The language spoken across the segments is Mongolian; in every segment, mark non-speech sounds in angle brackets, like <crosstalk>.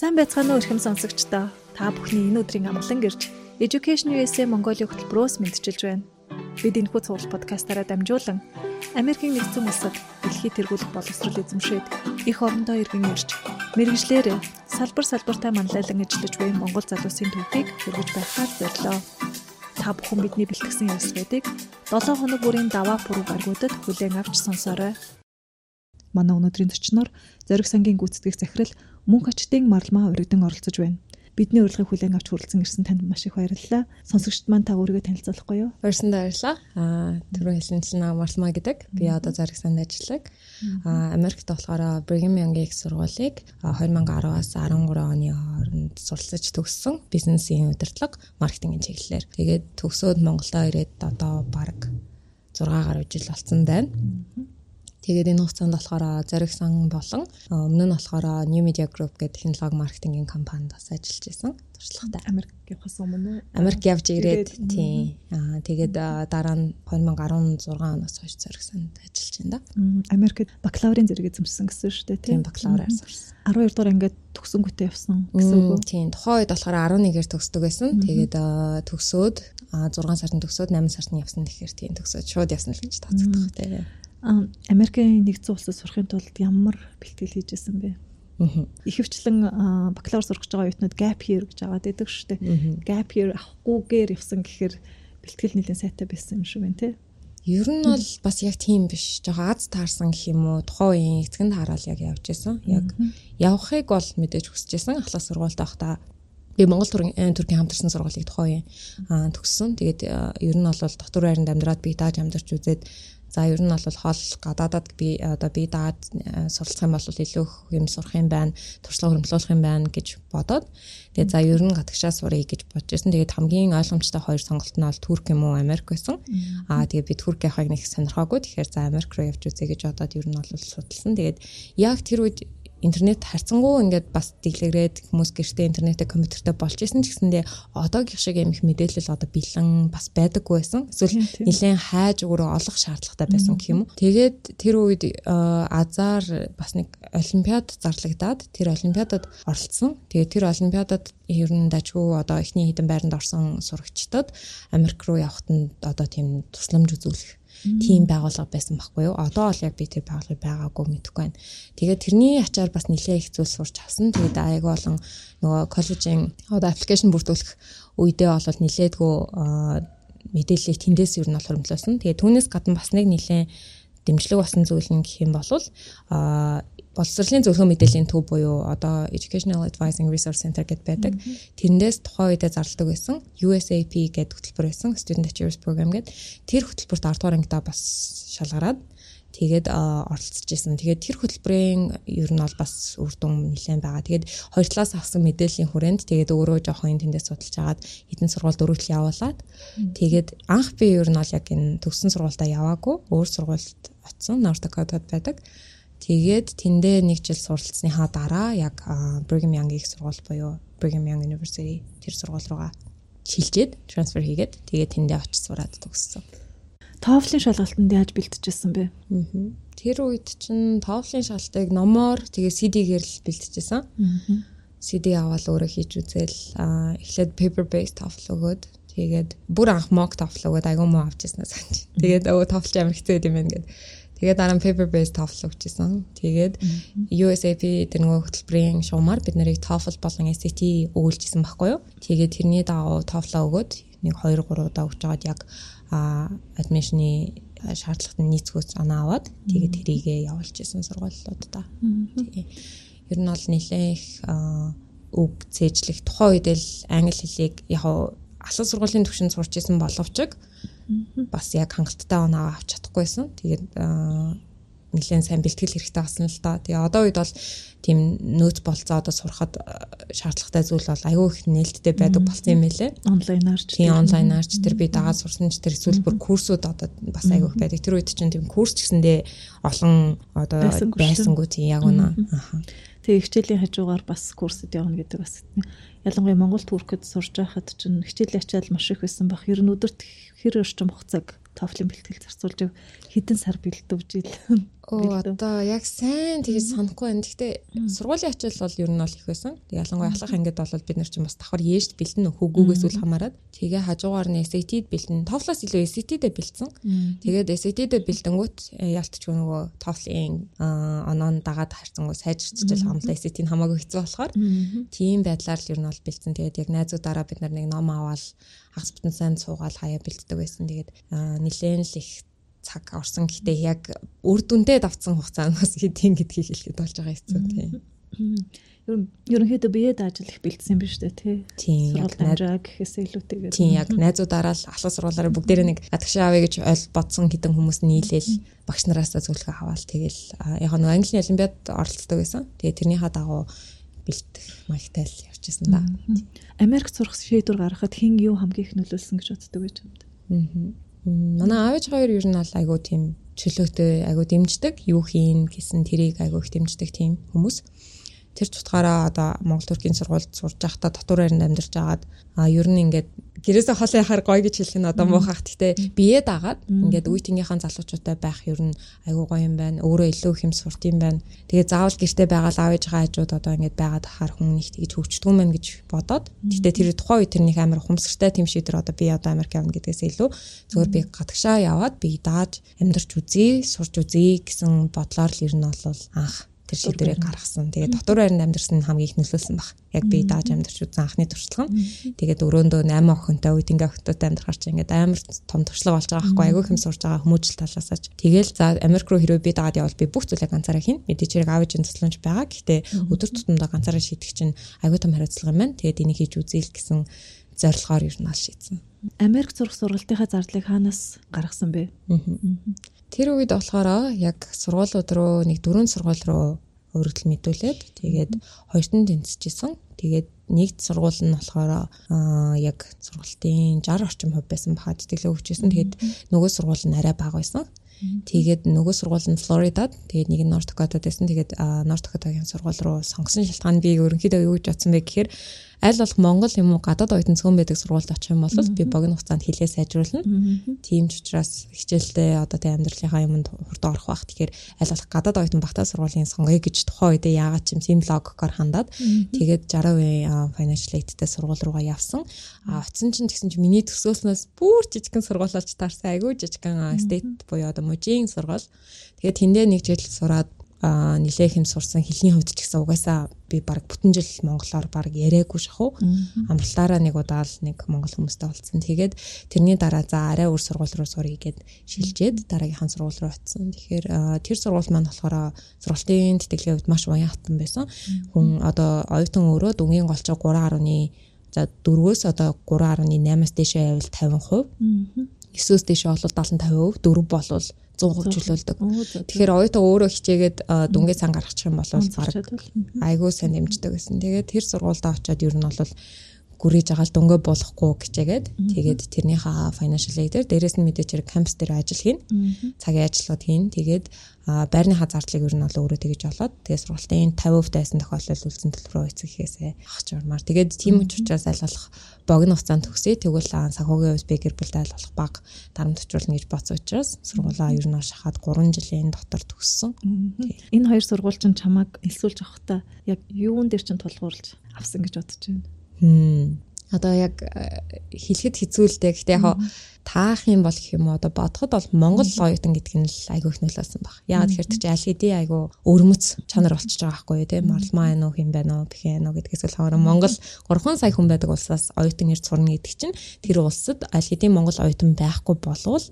Сайн байцгаана уу эрхэм сонсогчдоо. Та бүхний энэ өдрийн амгалан гэрж Education USA Mongolia хөтөлбөрөөс мэдчилж байна. Бид энэхүү цуглал подкастаараа дамжуулан Америкийн нэгдсэн улсад дэлхийд тэргүүлэх боловсрол эзэмшээд их орондоо иргэн ирж мэрэгжлэр салбар салбартаа манлайлан ажиллаж буй Монгол залуусын төвхийг хүргэж байхаар зорилоо. Та бүхэн бидний бэлтгэсэн явцлуудыг 7 хоног бүрийн даваа пүрэв гаргуудад хүлээн авч сонсоорой. Манай өнөөдрийн зочноор Зориг сангийн гүйцэтгэх захирал мөн хачтын марлмаа өргөдөн оролцож байна. Бидний урилгыг хүлээн авч хүрэлцэн ирсэн танд маш их баярлалаа. Сонсогчд маань та өөрийгөө танилцуулахгүй юу? Баярлалаа баярлалаа. Аа түрүү хэлсэн чинь марлмаа гэдэг. Би одоо Зориг санд ажилладаг. Аа Америкт болохоор Brigham Young-ийн их сургуулийг 2010-аас 13 оны хооронд суралцаж төгссөн бизнесийн удирдлага, маркетингийн чиглэлээр. Тэгээд төгсөөд Монголдо ирээд одоо баг 6 гаруй жил болсон байна. Тэгээд энэ хугацаанд болохоор Зориг сан болон өмнө нь болохоор New Media Group гэдэг технологи маркетингийн компанид бас ажиллаж байсан. Туршлагатай Америкийнхаас өмнө Америк явж ирээд тийм аа тэгээд дараа нь 2016 оноос хойш Зориг санд ажиллаж байна да. Америкт бакалаврын зэрэг эзэмшсэн гэсэн шүү дээ тийм бакалавраар сурсан. 12 дугаар ангид төгсөнгөтэй явсан гэсэн үг үү? Тийм тухайн үед болохоор 11-ээр төгсдөг байсан. Тэгээд төгсөөд 6 сард төгсөөд 8 сард явсан тэгэхээр тийм төгсөөд шууд явсан л гэж тооцогдох тийм. Америкийн нэгдсэн улсад сурахын тулд ямар бэлтгэл хийжсэн бэ? Ихэвчлэн бакалавр сурах гэж байгаа оюутнууд gap year гэж аваад байдаг шүү дээ. Gap year авахгүйгээр явсан гэхээр бэлтгэл нэлээд сайтай байсан юм шиг байна те. Ер нь бол бас яг тийм биш. Жохоо аз таарсан гэх юм уу? Тухайн үеийн эцгэнд хараад яг явж исэн. Яг явахыг бол мэдээж хүсэж исэн. Ахлах сургуульд байхдаа би Монгол төргийн төргийн хамтарсан сургуулийг тухайн үеийн төгссөн. Тэгээд ер нь бол дотор байранд амьдраад би тааж амьдарч үзээд За ер нь бол хол гадаадад би одоо би даад э, суралцах юм бол илүү юм сурах юм байна, туршлага хөрөмтлүүлэх юм байна гэж бодоод тэгээ за ер нь гадагшаа сурыг гэж бодож байсан. Тэгээд хамгийн ойлгомжтой хоёр сонголт нь бол Турк юм уу Америк байсан. Аа тэгээ би Турк явахыг нэг сонирхоогүй. Тэгэхээр за Америк руу явж үзье гэж бодоод ер нь бол судалсан. Тэгээд яг тэр үед интернет харьцангуй ингээд бас дийлэгрээд хүмүүс гэртээ интернетээ компьютертэй болж исэн ч гэсэндээ одоогийн шиг юм их мэдээлэл одоо бэлэн бас байдаггүй байсан. Эсвэл нэлээд хайж өөрөө олох шаардлагатай байсан гэх юм уу. Тэгээд тэр үед э, азар бас нэг олимпиад зарлагдаад тэр олимпиадад оролцсон. Тэгээд тэр олимпиадад ер нь дажгүй одоо эхний хэдэн байранд орсон сурагчдад Америк руу явахад нь одоо тийм тусламж үзүүлэх тийм байгууллага байсан байхгүй юу. Одоо бол яг би тэр байгууллагыг байгаагүй мэдэхгүй байна. Тэгээд тэрний ачаар бас нэлээд их зүйл сурч авсан. Тэгээд аяг болон нөгөө коллежийн одоо аппликейшн бүрдүүлэх үедээ бол нэлээдгүй мэдээллийг тэндээс юу нь бол хөрөмтлөөсөн. Тэгээд түүнээс гадна бас нэг нэлээд дэмжлэг басан зүйл нь гэх юм бол а боловсролын зөвлөгөө мэдээллийн төв буюу одоо Educational Advising Resource Center гэдээ байдаг. Тэрнээс тухайн үедээ зарладаг байсан USAP гэдэг хөтөлбөр байсан. Student Achievers Program гэдэг. Тэр хөтөлбөрт 10 дугаар ангидаа бас шалгараад тэгээд оролцож исэн. Тэгээд тэр хөтөлбөрийн ер нь бол бас үр дүн нэлээд байгаа. Тэгээд хоёр талаас авсан мэдээллийн хүрээнд тэгээд өөрөө жоохон тэндээс судалж агаад хэдэн сургуульд өргөдөл явуулаад тэгээд анх би ер нь бол яг энэ төгссөн сургуультай яваагүй. Өөр сургуульд очсон. North Dakota-д байдаг. Тэгээд тэндээ нэг жил суралцсныхаа дараа яг Brigham Young их сургууль буюу Brigham Young University тэр сургууль руугаа шилжээд трансфер хийгээд тэгээд тэндээ очиж сураад төгссөн. TOEFL-ын шалгалтанд яаж бэлтжижсэн бэ? Тэр үед чинь TOEFL-ын шалгалтыг номоор тэгээд CD-гээр л бэлтжижсэн. CD аваад өөрөө хийж үзэл эхлээд paper based TOEFL өгөөд тэгээд бүр анх mock TOEFL өгөөд аягүй муу авчихсан санаж. Тэгээд өө TOEFL амар хэцүү юм байна гэдэг Тэгээд дараа нь paper based TOEFL өгчээсэн. Тэгээд USAP тэр нөгөө хөтөлбөрийн шуумаар бид нарыг TOEFL болон SAT өгүүлжсэн байхгүй юу? Тэгээд тэрний дагуу TOEFL өгөөд нэг 2 3 удаа өгч жагаад яг адмишны шаардлагатай нийцгөөс оноо аваад тэгээд тэрийгээ явуулж исэн сургуулиудаа. Тэгээ. Ер нь бол нэлээх үг цээжлэх тухайн үед л англи хэлийг яг асуус сургуулийн төвшөнд сурч исэн боловч бас яг хангалттай оноо авч чадахгүйсэн. Тэгээд нэлээд сайн бэлтгэл хэрэгтэй болсон л да. Тэгээ одоо үед бол тийм нөөц болцоо одоо сурахад шаардлагатай зүйл бол аюу их нээлттэй байдаг болсон юм байлээ. Онлайнаар ч тийм онлайнаар ч тэр би дагаад сурсан ч тэр эсвэл бүр курсууд одоо бас аюу их байдаг. Тэр үед чинь тийм курс гэсэндээ олон одоо байсангүй тийм яг үнэ. Тэгээ хичээлийн хажуугаар бас курсд явна гэдэг бас ялангуяа Монгол Туркэд сурж байхад чинь хичээлийн ачаал маш их байсан баг. Ер нь өдөрт хэр орчим хугацааг TOEFL-ийн бэлтгэл зарцуулж хэдэн сар бэлдвэж ил. Оо одоо яг сайн тэгж санахгүй байна. Гэхдээ сургуулийн ачаал бол ер нь бол их байсан. Ялангуяа ахлах ангид бол бид нар чинь бас давхар ээжд бэлдэн хөгөөгөөс үл хамааран. Тэгээ хажуугаар нь SAT-д бэлдэн. TOEFL-аас илүү SAT-д бэлдсэн. Тэгээд SAT-д бэлдэнгүүт э, ялтч нөгөө TOEFL-ийн оноон дагаад харцсангуу сайжирчж хамлаа SAT- нь хамаагүй хэцүү болохоор тийм байдлаар л ер нь бол бэлдсэн. Тэгээд яг найзуудаараа бид нар нэг ном аваад хагас бүтэн сайн суугаал хаяа бэлддэг байсан. Тэгээд нэлээд л их цаг орсон гэхдээ яг үр дүндээ давцсан хугацаанаас хэдийн гэдгийг хэлэхэд болж байгаа хэцүү тийм. Ерөнхийдөө биед ажил их бэлдсэн юм биш үү те. Тийм. Сургууль гэхээс илүүтэйгээр. Тийм яг найзуудаараа л ахлах сургуулаараа бүгдээрээ нэг гадагшаа авъя гэж ойл бодсон хэдэн хүмүүс нийлээл багш нараасаа зөвлөгөө аваад тэгэл яг нэг английн олимпиад оролцдог байсан. Тэгээ тэрнийхээ дагуу бэлдэх маягтай л явчихсан да. Америк сурах шийдвэр гаргахад хэн юу хамгийн их нөлөөлсөн гэж боддог байж юм? Аа. Манай аав ээж хоёр ер нь бол айгуу тийм чөлөөтэй айгуу дэмждэг. Юу хийн гэсэн тэрийг айгуу их дэмждэг тийм хүмүүс. Тэр тутгаараа одоо Монгол Туркийн сургуульд сурж байхдаа дотор байранд амьдарч агаад а ер нь ингээд гэрээсээ хол яхаар гоё гэж хэлэх нь одоо муухайх. Гэтэ бие дагаад ингээд үеийнхээ залуучуудтай байх ер нь айгуу гоё юм байна. Өөрөө илүү их юм сурт юм байна. Тэгээ заавал гэртээ байгаа аав ээжгаа хажууд одоо ингээд байгаад хахаар хүн их тэгж хөвчдгүн мэн гэж бодоод. Гэтэ тэр тухайн үе тэрнийх амар хумсгартай тийм шийдвэр одоо би одоо Америк явна гэдгээс илүү зөвөр би гадагшаа яваад би дааж амьдарч үзье, сурч үзье гэсэн бодлоор л ер нь бол анх тэр шийдвэрээ гаргасан. Тэгээд дотор байранд амьдэрсэн нь хамгийн их нөлөөлсөн баг. Яг би дааж амьдарч үзсэн анхны туршлага нь. Тэгээд өрөөндөө 8 охинтой үед ингээ охинтой амьдрахаар чи ингээд амар том туршлага болж байгаа байхгүй айгүй хэм сурж байгаа хүмүүжил талаасаач. Тэгэл за Америк руу хэрвээ би дагаад явбал би бүх зүйлээ ганцаараа хийн. Мэдээж хэрэг аав ээжийн тусламж байгаа. Гэхдээ өдөр тутамдаа ганцаараа шийдэх чинь айгүй том хариуцлага юм байна. Тэгээд энийг хийж үзээл гэсэн зорилгоор ер нь аль шийдсэн. Америк сурах сургалтынхаа зардлыг хаанаас гаргасан бэ? Тэр үед болохоор яг сургуулиуд руу нэг дөрөв сургууль руу өргөдөл мэдүүлээд тэгээд хоёрт нь тэнцэжсэн. Тэгээд нэгд сургууль нь болохоор яг сургалтын 60 орчим хувь байсан баха тэтгэлээ өгчээсэн. Тэгээд нөгөө сургууль нь арай бага байсан. Тэгээд нөгөө сургууль нь Флоридад, тэгээд нэг нь Норт Дакотад байсан. Тэгээд Норт Дакотагийн сургууль руу сонгосон шалтгаан би ерөнхийдөө юу гэж бодсон бэ гэхээр аль болох Монгол юм уу гадаад оюутан цөөн байдаг сургуульд очих юм бол би богино хугацаанд хилээ сайжруулна. Тийм ч учраас хичээлдээ одоо тэ амьдралынхаа юмд хурд орох бах. Тэгэхээр аль болох гадаад оюутан багтаа сургуулийн сонгоё гэж тухайн үедээ яагаад ч юм сим логикоор хандаад тэгээд 60% financial aid-тэй сургууль руугаа явсан. А очсон чинь тэгсэн чинь миний төсөөлснөөс бүр жижигхэн сургуулиалж таарсан. Айгүй жижигхэн state буюу одоо мужийн сургууль. Тэгээд тэндээ нэг жил сураад нилээх юм сурсан хэлний хувьд ч гэсэн угаасаа би баг бүтэн жил монголоор баг яриаггүй шаху амралтаараа нэг удаа л нэг монгол хүмүүстэй уулзсан. Тэгээд тэрний дараа за арай өөр сургууль руу суръя гэд шилжээд дараагийнхаа сургууль руу очсон. Тэгэхээр тэр сургууль маань болохоор сургалтын тэтгэлгийн хувьд маш уян хатан байсан. Хүн одоо оюутан өөрөө дүнгийн голчоо 3.1 за 4-өөс одоо 3.8-аас дээшээ байвал 50%. 9-өөс дээшээ бол 70 50%, 4 болвол 100% чөлөөлдөг. Тэгэхээр оюутан өөрөө хичээгээд дүнгээ цан гаргачих юм бол баг айгүй сайн дэмждэг гэсэн. Тэгээд тэр сургуультай очиод ер нь бол гүрийж байгаа л дөнгөө болохгүй гэчээгээд тэгээд тэрнийхээ financial aid-ээр дээрэс нь мэдээж хэрэг кампус дээр ажил хийн. Цагийн ажлууд хийн. Тэгээд байрныхаа зардлыг ер нь бол өөрөө тэгэж олоод тэгээд сургалтын 50% тайсан тохиолдолд үлдсэн төлбөрөө эцэгхээсээ авах журмаар. Тэгээд тийм учраас болох богино хугацаанд төгсөе. Тэгвэл санхүүгийн хувьд би гэр бүлтэй болох баг дарамт төвчруулна гэж бодсон учраас сургуулаа ер нь шахаад 3 жилийн дотор төгссөн. Энэ хоёр сургууль чинь чамайг элсүүлж авахдаа яг юун дээр чинь тулгуурлаж авсан гэж бодож байна одоо яг хэлэхэд хэцүү л дээ. Гэхдээ яг таах юм бол гэх юм уу? Одоо бодоход бол Монгол оюутан гэдэг нь л айгүй их нөлөөсөн баг. Яагаад тэгэхээр чи аль хэдийн айгүй өрмөц чанар болчихж байгаа байхгүй юу те? Марлмаа байна уу бэх юм уу гэдгээс л хоорон Монгол 3 сая хүн байдаг улсаас оюутан ирж сурна гэдэг чинь тэр улсад аль хэдийн Монгол оюутан байхгүй болвол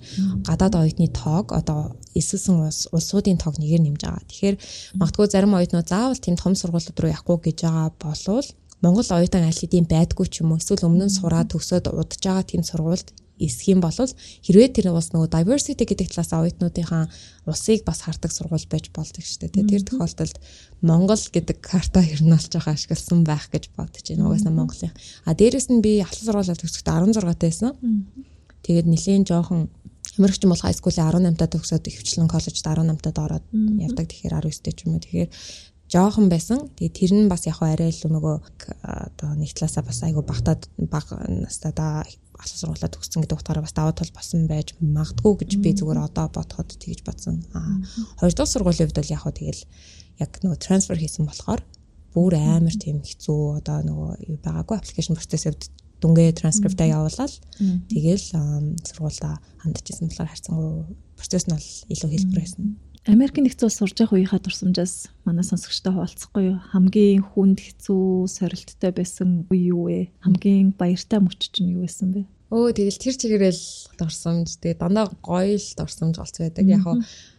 гадаад оюутны тоог одоо эсэлсэн улс улсуудын тоог нэгээр нэмж байгаа. Тэгэхээр магадгүй зарим оюутнууд заавал тийм том сургуулиуд руу явахгүй гэж байгаа болвол Монгол оюутан аль хэдийн байдгүй ч юм уу эсвэл өмнө нь сураад төгсөөд удаж байгаа тийм сургуульд эсэх юм бол хэрвээ тэр бас нөгөө diversity гэдэг талаас оюутнуудынхаа усыг бас хардаг сургууль байж болдог шүү дээ. Тэр тохиолдолд Монгол гэдэг карта олж байгаа ашигласан байх гэж бодож байна. Угаасаа Монголын. А дээрэс нь би ахлах сургуулиар төгсөхдөө 16 тайсан. Тэгээд нэлийн жоохон Америкч бол high school-ийн 18 таа төгсөөд хөвчлэн коллежид 18 таад ороод явдаг. Тэгэхээр 19 таа ч юм уу. Тэгэхээр жоохон байсан. Тэгээ тэр нь бас яг арай илүү нөгөө одоо нэг талаасаа бас айгу багтаад баг настаа да ахлах сургуулаа төгссөн гэдэг утгаараа бас даваа тул босон байж магадгүй гэж би зүгээр одоо бодоход тэгж бодсон. Аа хоёр дахь сургуулийн хувьд бол яг хөө тэгэл яг нөгөө трансфер хийсэн болохоор бүр амар тийм хэцүү одоо нөгөө байгаагүй аппликейшн процессыг дүнгээ транскриптаа явуулаад тэгэл сургуультай хандчихсан болохоор харьцангуй процесс нь бол илүү хэлбэр байсан. Америкийн нэгдсэн улс сурж явах үеийнхаа дурсамжаас манай сонсогчтой хуваалцахгүй юу? Хамгийн хүнд хэцүү сорилттой байсан үе юу вэ? Хамгийн баяртай мөч чинь юу байсан бэ? Өө тэгэл тэр чигээрэл дурсамж тэгээ дандаа гоё л дурсамж олц байдаг. Яг хаа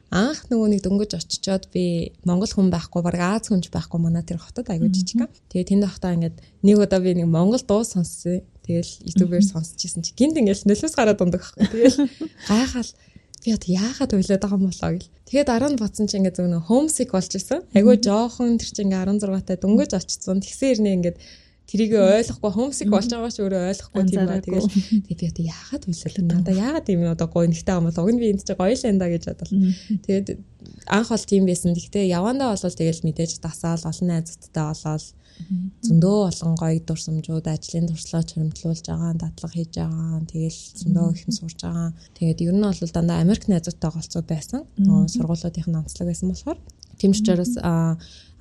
анх нөгөө нэг дөнгөж очичоод би Монгол хүн байхгүй баг Аз хүнч байхгүй манай тэр хотод аягүй жижиг. Тэгээ тэнд байхдаа ингээд нэг удаа би нэг Монгол дуу сонссон. Тэгэл YouTube-ээр сонсч ирсэн чи гинт ингээд нөлөөс гараад дундах байхгүй. Тэгэл <laughs> гайхал одоо яагаад уйлаад байгаа юм болоо гэл. Тэгээд дараа нь бодсон чинь ингээд зөв нөө homesick болж исэн. Айгүй жоохон тэр чинь ингээд 16 таа дөнгөж очсон. Тэгсэн ирнэ ингээд тэрийг ойлгохгүй homesick болж байгаа ч өөрөө ойлгохгүй тийм ба. Тэгээд тэгээд би яагаад уйлал надаа яагаад юм одоо гоё нэгтэй юм бол уг нь би энд чинь гоё л энэ да гэж бодлоо. Тэгээд анх бол тийм байсан. Гэхдээ явандаа бол тэгэл мэдээж дасаал олон найзуудтай болоод зөндөө олон гоё дурсамжууд ажлын туршлага чиромтлуулж байгаа, дадлага хийж байгаа. Тэгэл зөндөө ихэн сурж байгаа. Тэгээд ер нь бол дандаа Америк найзуудтай голцоо байсан. Нөгөө сургуулиудын онцлог байсан болохоор тийм ч учраас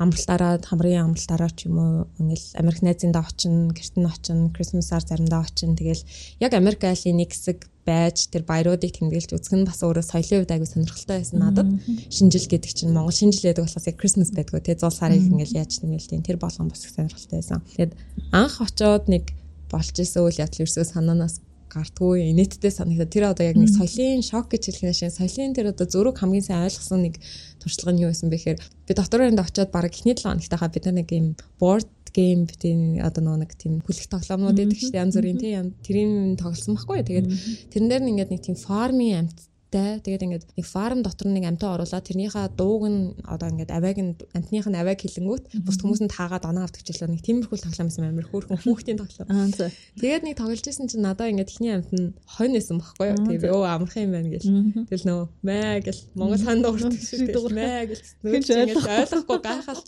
амралтаараа хамрын амралтаараа ч юм уу ингээл Америк найзындаа очино, гэрт нь очино, Christmas-аар заримдаа очино. Тэгэл яг Америк айлын нэг хэсэг байж тэр баяруудыг тэмдэглэж үзэх нь бас өөрөө соёлын хувьд аягүй сонирхолтой байсан надад. Шинжил гэдэг чинь Монгол шинжил гэдэг болохоос яг Christmas байдгүй. Тий зул сарыг ингээл яаж нэмэл тийм тэр болгон бас их сонирхолтой байсан. Тэгэд анх очоод нэг болж исэн үйл явдал ерөөсөө санаанаас гартгүй инээдтэй санагдаад тэр одоо яг нэг соёлын шок гэж хэлэх нь соёлын тэр одоо зөрүүг хамгийн сайн ойлгосон нэг туршлага нь юу байсан бэ гэхээр би доктороонд очиод баг эхний 7 хоногтойхоо бид нэг юм board game тийм одоо нэг тийм хүлэх тоглоомнууд шүү дээ янз бүрийн тийм тэрийн тоглосон байхгүй. Тэгээд тэрэн дээр нь ингээд нэг тийм фармын амт тай. Тэгээд ингээд нэг фарм дотор нэг амтаа оруулаад тэрнийхээ дууг нь одоо ингээд авайг нь амтных нь авайг хилэнгүүт бус хүмүүс нь таагаад оноо авдаг жилээ нэг тиймэрхүү тоглоом байсан амар хөөрхөн хүүхдийн тоглоом. Тэгээд нэг тоглож исэн чинь надаа ингээд ихний амт нь хонь байсан байхгүй юу. Тэгээд өө амархан юм байна гэл. Тэгэл нөө маа гэл Монгол ханд дуурдаг шүү дээ. Маа гэл. Чинь ойлгохгүй гайхал.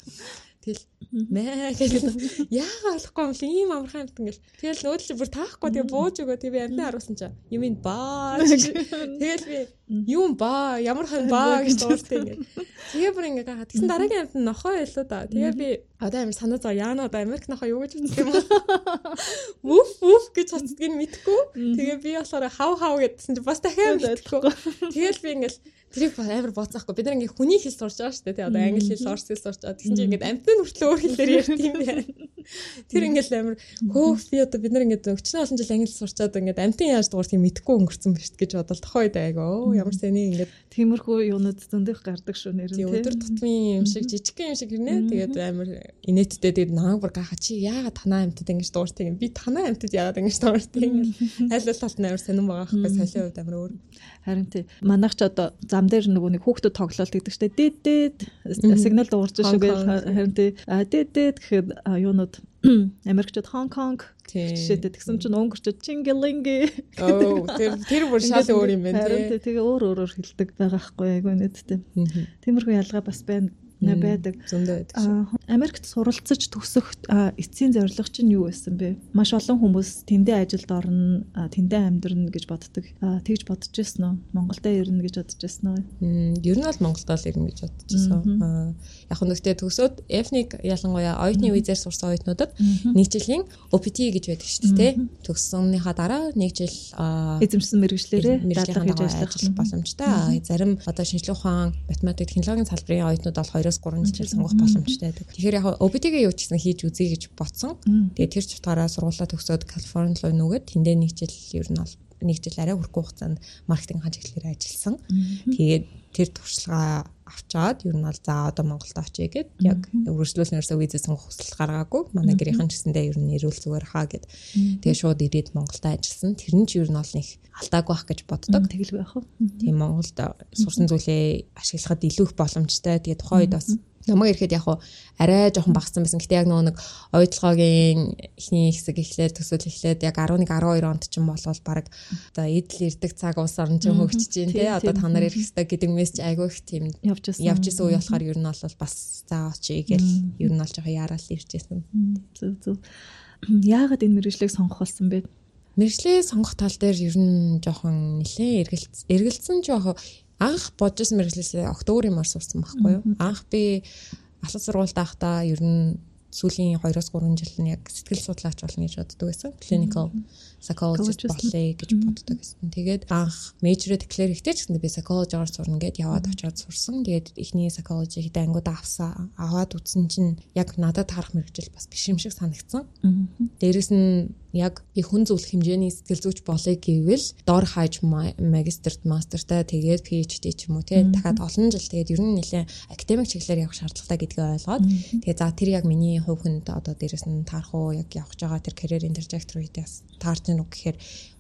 Тэгэл маа гэж яагаад болохгүй юм л ийм амархан амт ингээл тэгэл нөөдөл бүр таахгүй тэгээ бууж өгөө тэгээ би амтаа харуулсан чаа юм ин баа тэгэл би юм баа ямар хан баа гэж дууртай ингээд тэгээ бүр ингээ гахаа тэгсэн дараагийн амт нохоо илүү да. Тэгээ би одоо амир санаа зоо яана одоо Америк нохоо юу гэж үздэг юм <laughs> вуф вуф гэж хоцдгийг мэдхгүй тэгээ би болохоор хав хав гэдсэн чи бас дахиад мэдхгүй тэгэл би ингээл Тэрийг амар бооцохгүй. Бид нар ингээ хүний хэл сурч байгаа шүү дээ. Тэ одоо англи хэл, орс хэл сурч байгаа. Тэгсэн чинь ингээ амтны хүртэл өөр хэлээр ярьт юм байна. Тэр ингээл амар хөөх би одоо бид нар ингээ өчнө олон жил англи сурчаад ингээ амтын яаж дууртыг мэдэхгүй өнгөрцөн биш гэж бодол тохоо үед айгаа. Ямар сэний ингээ тиймэрхүү юунууд зөндөх гардаг шүү нэр нь. Өдөр тутмын юм шиг жижигхэн юм шиг гэрнэ. Тэгээд амар инээдтэй тэгээд нааг бүр гахаа чи яагаад танаа амтд ингээ дууртыг би танаа амтд яагаад ингээ дууртыг ингээ <laughs> аль аль талд нь амар сонирн байгаа байхгүй салийн үед амар өөр. Харин тий манайх ч одоо зам дээр нөгөө нэг хүүхдүүд тоглолт гэдэг чинь дээд дээд сигнал дуурч шүү гэж харин тий. Дээд дээд гэхэд юунууд <clears throat> Америкчууд Хонг Конг жишээтэй тэгсэн чинь өнгөрчөд Чингилинги оо тэр тэр бүр шал өөр юм байна тий. тэгээ өөр өөрөөр хэлдэг байгаа хгүй айгүй нэдтэй тиймэрхүү ялгаа бас байна байдаг. Зөндөө байдаг. Америкт суралцаж төгсөх эцсийн зорилго чинь юу байсан бэ? Маш олон хүмүүс тэндээ ажилд орно, тэндээ амьдрна гэж боддог. Тэгж бодож ирсэн үү? Монголдо ирнэ гэж бодож ирсэн үү? Ер нь бол Монголдо л ирнэ гэж бодож ирсэн. Яг нь гэхдээ төгсөөд эфник ялангуяа оюутны визээр сурсан оюутнуудад нэг жилийн OPT гэж байдаг шүү дээ. Төгссөнийхаа дараа нэг жил эзэмшсэн мэрэгчлэрээ дадлага хийж ажиллах боломжтой. Зарим одоо шинжлэх ухаан, математик, технологийн салбарын оюутнууд бол 2 2-3 жил сонгох боломжтой байдаг. Тэгэхээр яг OPT-гээ юу ч гэсэн хийж үзье гэж бодсон. Тэгээ тэр ч утгаараа сургуулаа төгсөөд Калифорни руу нүгэд тэндээ нэг жил ер нь бол нэг жил арай хүрхгүй хугацаанд маркетинг ханжиглэлээр ажилласан. Тэгээд тэр туршлагаа авчаад ер нь бол за одоо Монголд очие гэд яг өргөжлүүлснээрсөө визээ сонгох хүсэл гаргаагүй. Манай гэрийнхэн ч гэсэндээ ер нь ирүүл зүгээр хаа гэд. Тэгээ шууд ирээд Монголд ажилласан. Тэр нь ч ер нь бол нэг алдаагүй бах гэж боддог. Тэгэлгүй байх уу? Тийм Монголд сурсан зүйлээ ашиглахад илүү их боломжтой. Тэгээ тухайн үед бас намайг ирэхэд яг арай жоохон багассан байсан. Гэтэ яг нөгөө нэг ойдлогоогийн ихний хэсэг эхлээд төсөөл эхлээд яг 11 12 онд ч юм болол баг одоо идэл ирдэг цаг ус орн ч хөгжиж дээ. Одоо та нар ирэх хэрэгтэй гэдэг мессеж айгүй их тийм явж исэн. Явж исэн үе болохоор ер нь бол бас заа очие гэл ер нь бол жоохон яарал ирж исэн. Зөв зөв. Яагаад энэ мэрэгжлийг сонгох болсон бэ? Мэргэжлээ сонгох тал дээр ер нь жоохон нэлээ эргэлц эргэлцсэн жоохон анх бодсон мэрэгчлээс октоबर юмар сурсан байхгүй юу? Анх би ахлах сургуульд байхдаа ер нь сүүлийн 2-3 жил нь яг сэтгэл судлаач болно гэж боддог байсан. Clinical psychologist болъё гэж боддог байсан. Тэгээд анх major declare ихтэй ч гэсэн би psychology-оор сурна гэд яваад очиод сурсан. Тэгээд эхний psychology хэд ангууд авсан. Аваад үтсэн чинь яг надад харах мэрэгжил бас биш юм шиг санагдсан. Дээрэс нь яг би хүн зөвлөх хэмжээний сэтгэл зүйч болъё гэвэл дор хаяж магистрт мастертай тэгээд PhD ч юм уу тий. Дахиад олон жил тэгээд ер нь нэлээ академик чиглэлээр явах шаардлагатай гэдгийг ойлгоод тэгээд за тэр яг миний хувь хүнд одоо дээрэс нь таарах уу яг явах байгаа тэр career-ийн trajectory дээр таарч гэнэ үг гэхээр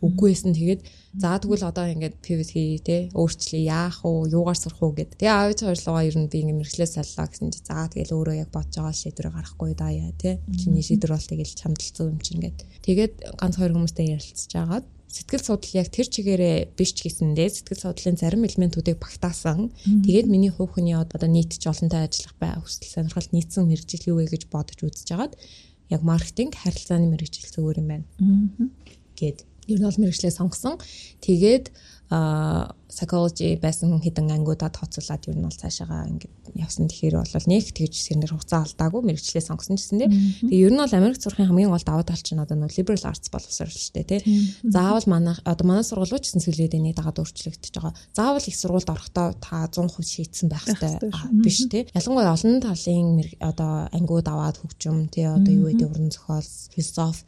үгүй байсан. Тэгээд за тэгвэл одоо ингээд pivot хий тий өөрчлөе яах уу юугаар сурах уу гэд. Тэгээ аавч хоёрлогоо ер нь би ингээд мэрэгчлээ саллаа гэсэн чи за тэгэл өөрөө яг бодож байгаа шийдвэр гарахгүй даа яа тий чиний шийдвэр бол тэгэл чамдалцсан юм чинь гэд. Тэгээд ганц хоёр хүмүүстэй ярилцж агаад сэтгэл судлал яг тэр чигээрээ биш ч гэсэндээ сэтгэл судлалын зарим элементүүдийг багтаасан. Тэгээд миний хувь хүний одоо нийтж олонтой ажиллах бай хүсэл сонирхол нийцсэн мэрэгжил юу вэ гэж бодож үзэж агаад яг маркетинг харилцааны мэрэгжил зүгээр юм байна. Гэт ер нь бол мэрэгчлээ сонгосон. Тэгээд а psychology байсан хэдэн ангиудад тооцоолаад ер нь бол цаашаага ингээд явсан. Тэгэхээр бол нэг тэгж сэрнэр хугацаа алдаагүй мэрэгчлээ сонгосон гэсэн тийм. Тэгээ ер нь бол Америк сурахын хамгийн гол даваа тал чинь одоо нөө liberal arts боловсрол шүү дээ тийм. Заавал манай одоо манай сургууль ч гэсэн сүлээдэний дагаад өөрчлөгдөж байгаа. Заавал их сургуульд орохдоо та 100% шийдсэн байх хэрэгтэй биш тийм. Ялангуяа олон талын одоо ангиуд аваад хөгжим тийм одоо юу гэдэг уран зохиол, философи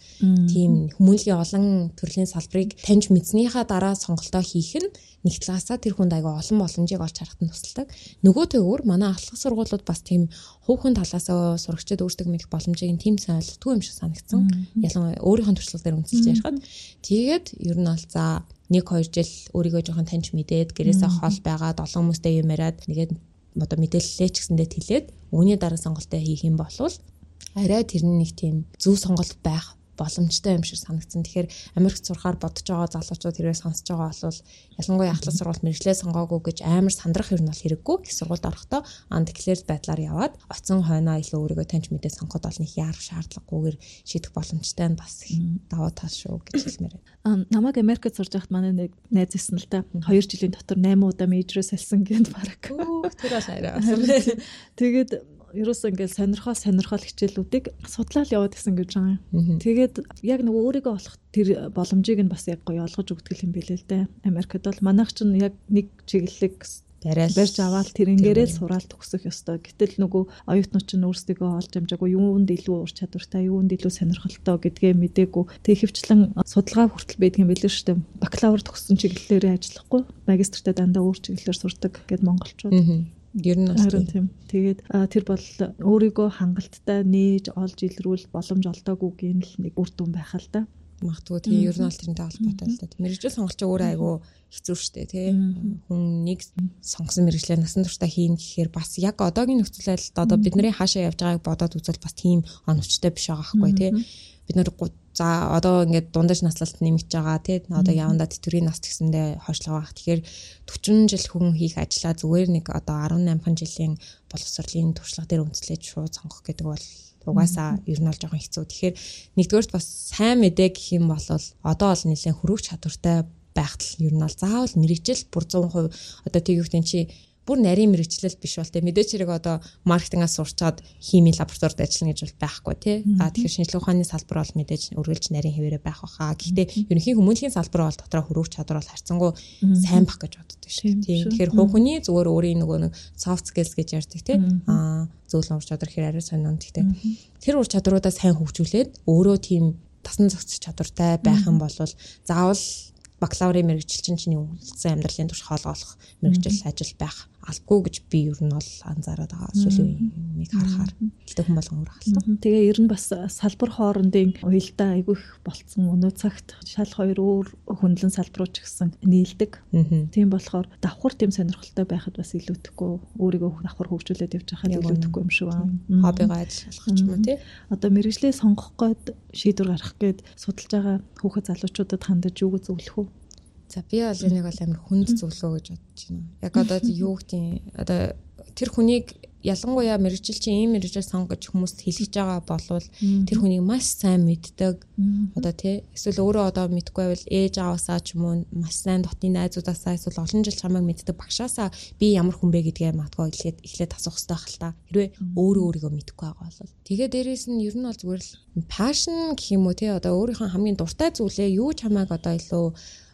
тийм хүмүүнлэгийн олон төрлийн салбарыг таньж мэдснийхаа дараа сонголтоо хийх нь нэг талаасаа тэр хүнд айгаа олон боломжийг олж харахад нь тусалдаг. Нөгөө төгөөр манай ахлах сургуулиуд бас тийм хувийн талаасаа сурагчид өөрсдөө мэдэх боломжийг тийм ойлгохгүй юм шиг санагдсан. Ялангуяа өөрийнхөө туршлага дээр үнэлж ярихад тэгээд ер нь бол за 1 2 жил өөрийгөө жоохон таньж мэдээд гэрээсээ хол байгаад олон хүмүүстэй юм яриад нэгээд одоо мэдээлэлээ ч гэсэндээ тэлээд үүний дараа сонголтоо хийх юм бол арай тэр нэг тийм зөв сонголт байх боломжтой юм шиг санагдсан. Тэгэхээр Америкт сурахаар бодож байгаа залуучууд тэрээр сонсож байгаа бол ялангуяа ахлах сургууль мэрэгчлээ сонгоогүй гэж амар сандрах юм бол хэрэггүй. Их сургуульд орохдоо андеклэр байдлаар яваад оцсон хойноо илүү өөрийгөө таньж мэдээ сонгоход бол нэг яарах шаардлагагүйгээр шийдэх боломжтой нь бас даваа тал шүү гэж хэлмээр байна. Намайг Америкт сурж байхад манай нэг найз ирсэн л та 2 жилийн дотор 8 удаа мейжрээс салсан гэд баг. Тэр бол <laughs> арай. Тэгээд ерөөсөө ингээл сонирхол сонирхол хичээлүүдийг судлаад яваад исэн гэж байгаа юм. Тэгээд яг нөгөө өөрийгөө олох тэр боломжийг нь бас яг гоё олгож өгдөг юм билээ л дээ. Америкт бол манайх ч яг нэг чиглэлийг барайл барьж аваад тэрнгээрээ сураал төгсөх ёстой. Гэтэл нөгөө оюутнууд ч өөрсдийгөө олж амжаагүй юунд илүү ур чадвартай, юунд илүү сонирхолтой гэдгээ мдээгүй. Тэг хөвчлэн судалгаа хүртэл байдаг юм билээ шүү дээ. Бакалавр төгссөн чиглэлээрээ ажиллахгүй, магистртаа дандаа өөр чиглэлээр сурдаг гэд монголчууд. Ер нь харин тийм. Тэгээд тэр бол өөрийгөө хангалттай нээж олж илрүүл боломж олдоогүй гин л нэг үр дүн байх л да. Магадгүй тийм ер нь бол тэрнтэй холбоотой л да. Мэргэжил сонголч өөрөө айгүй хэцүү шттэ тий. Хүн нэг сонгосон мэрэгчлээ насан туршдаа хийн гэхээр бас яг одоогийн нөхцөл байдалд одоо бидний хаашаа явж байгааг бодоод үзвэл бас тийм оновчтой биш байгаа байхгүй тий. Бид нэр за одоо ингээд дундаж наслалт нэмэгдэж байгаа тий одоо явандаа тэтгэврийн нас гэсэндээ хойшлоо байх. Тэгэхээр 40 жил хүн хийх ажлаа зүгээр нэг одоо 18 жилийн боловсролын туршлага дээр үндэслэж шууд сонгох гэдэг бол угаасаа ер нь бол жоохон хэцүү. Тэгэхээр нэгдүгээрт бас сайн мэдээ гэх юм бол одоо бол нэлээд хөрвөх чадвартай байхтал ер нь бол заавал мэрэгжил бүр 100% одоо тийгүүхтэн чи бүр нарийн мэрэгчлэл биш бол те мэдээч хэрэг одоо маркетингаас сурчаад химийн лабораторид ажиллана гэж бол байхгүй тий. А тэгэхээр шинжилгээ ухааны салбар бол мэдээж үргэлж нарийн хэвээрээ байх баха. Гэхдээ ерөнхий хүмүүнлэгийн салбар бол дотроо хөрвөх чадвар бол харьцангуй сайн бах гэж боддог шүү. Тий. Тэгэхээр хүний зүгээр өөрийн нөгөө нэг soft skills гэж ярьдаг тий. А зөвлөн ур чадвар хэрэг арай сонин. Гэхдээ тэр ур чадруудаа сайн хөгжүүлээд өөрөө тийм тасан зохицох чадвартай байх юм бол заавал бакалаврын мэрэгжил чинь чиний үлдсэн амьдралын турш хоол олох мэрэгжил ажил байх алдгүй гэж би ер нь бол анзаараад байгаа. Сүүлийн үеийг харахаар гэлтэй хүн болгон өөр халтаа. Тэгээ ер нь бас салбар хоорондын уялдаа айгүй их болцсон өнөө цагт шал хоёр өөр хөндлөн салбарууч гэсэн нийлдэг. Тийм болохоор давхар тийм сонирхолтой байхад бас илүүдэхгүй өөрийгөө давхар хөгжүүлээд явж байхад илүүдэхгүй юм шиг байна. Хоббигаа ажиллах ч юм уу тий. Одоо мэрэгжлээ сонгох гээд шийдвэр гаргах гээд судалж байгаа хүүхэд залуучуудад хандаж юу гэж зөвлөх үү? За би бол энийг бол амар хүнд зөвлөө гэж бодож байна. Яг одоо юу гэдэг одоо тэр хүнийг ялангуяа мэрэгжилчин ийм мэрэгжил сонгож хүмүүст хэлж байгаа болвол тэр хүнийг маш сайн мэддэг. Одоо тий эсвэл өөрөө одоо мэдгүй байвал ээж аваасаа ч юм уу маш сайн дотны найзуудаасаа эсвэл олон жил чамайг мэддэг багшаасаа би ямар хүн бэ гэдгээ матгаа эхлээд эхлээд асуух хэрэгтэй байх л та. Хэрвээ өөрөө өөрийгөө мэдгүй байгаа бол. Тэгээ дээрэс нь ер нь бол зүгээр л пашн гэх юм уу тий одоо өөрийнхөө хамгийн дуртай зүйлээ юу чамайг одоо илүү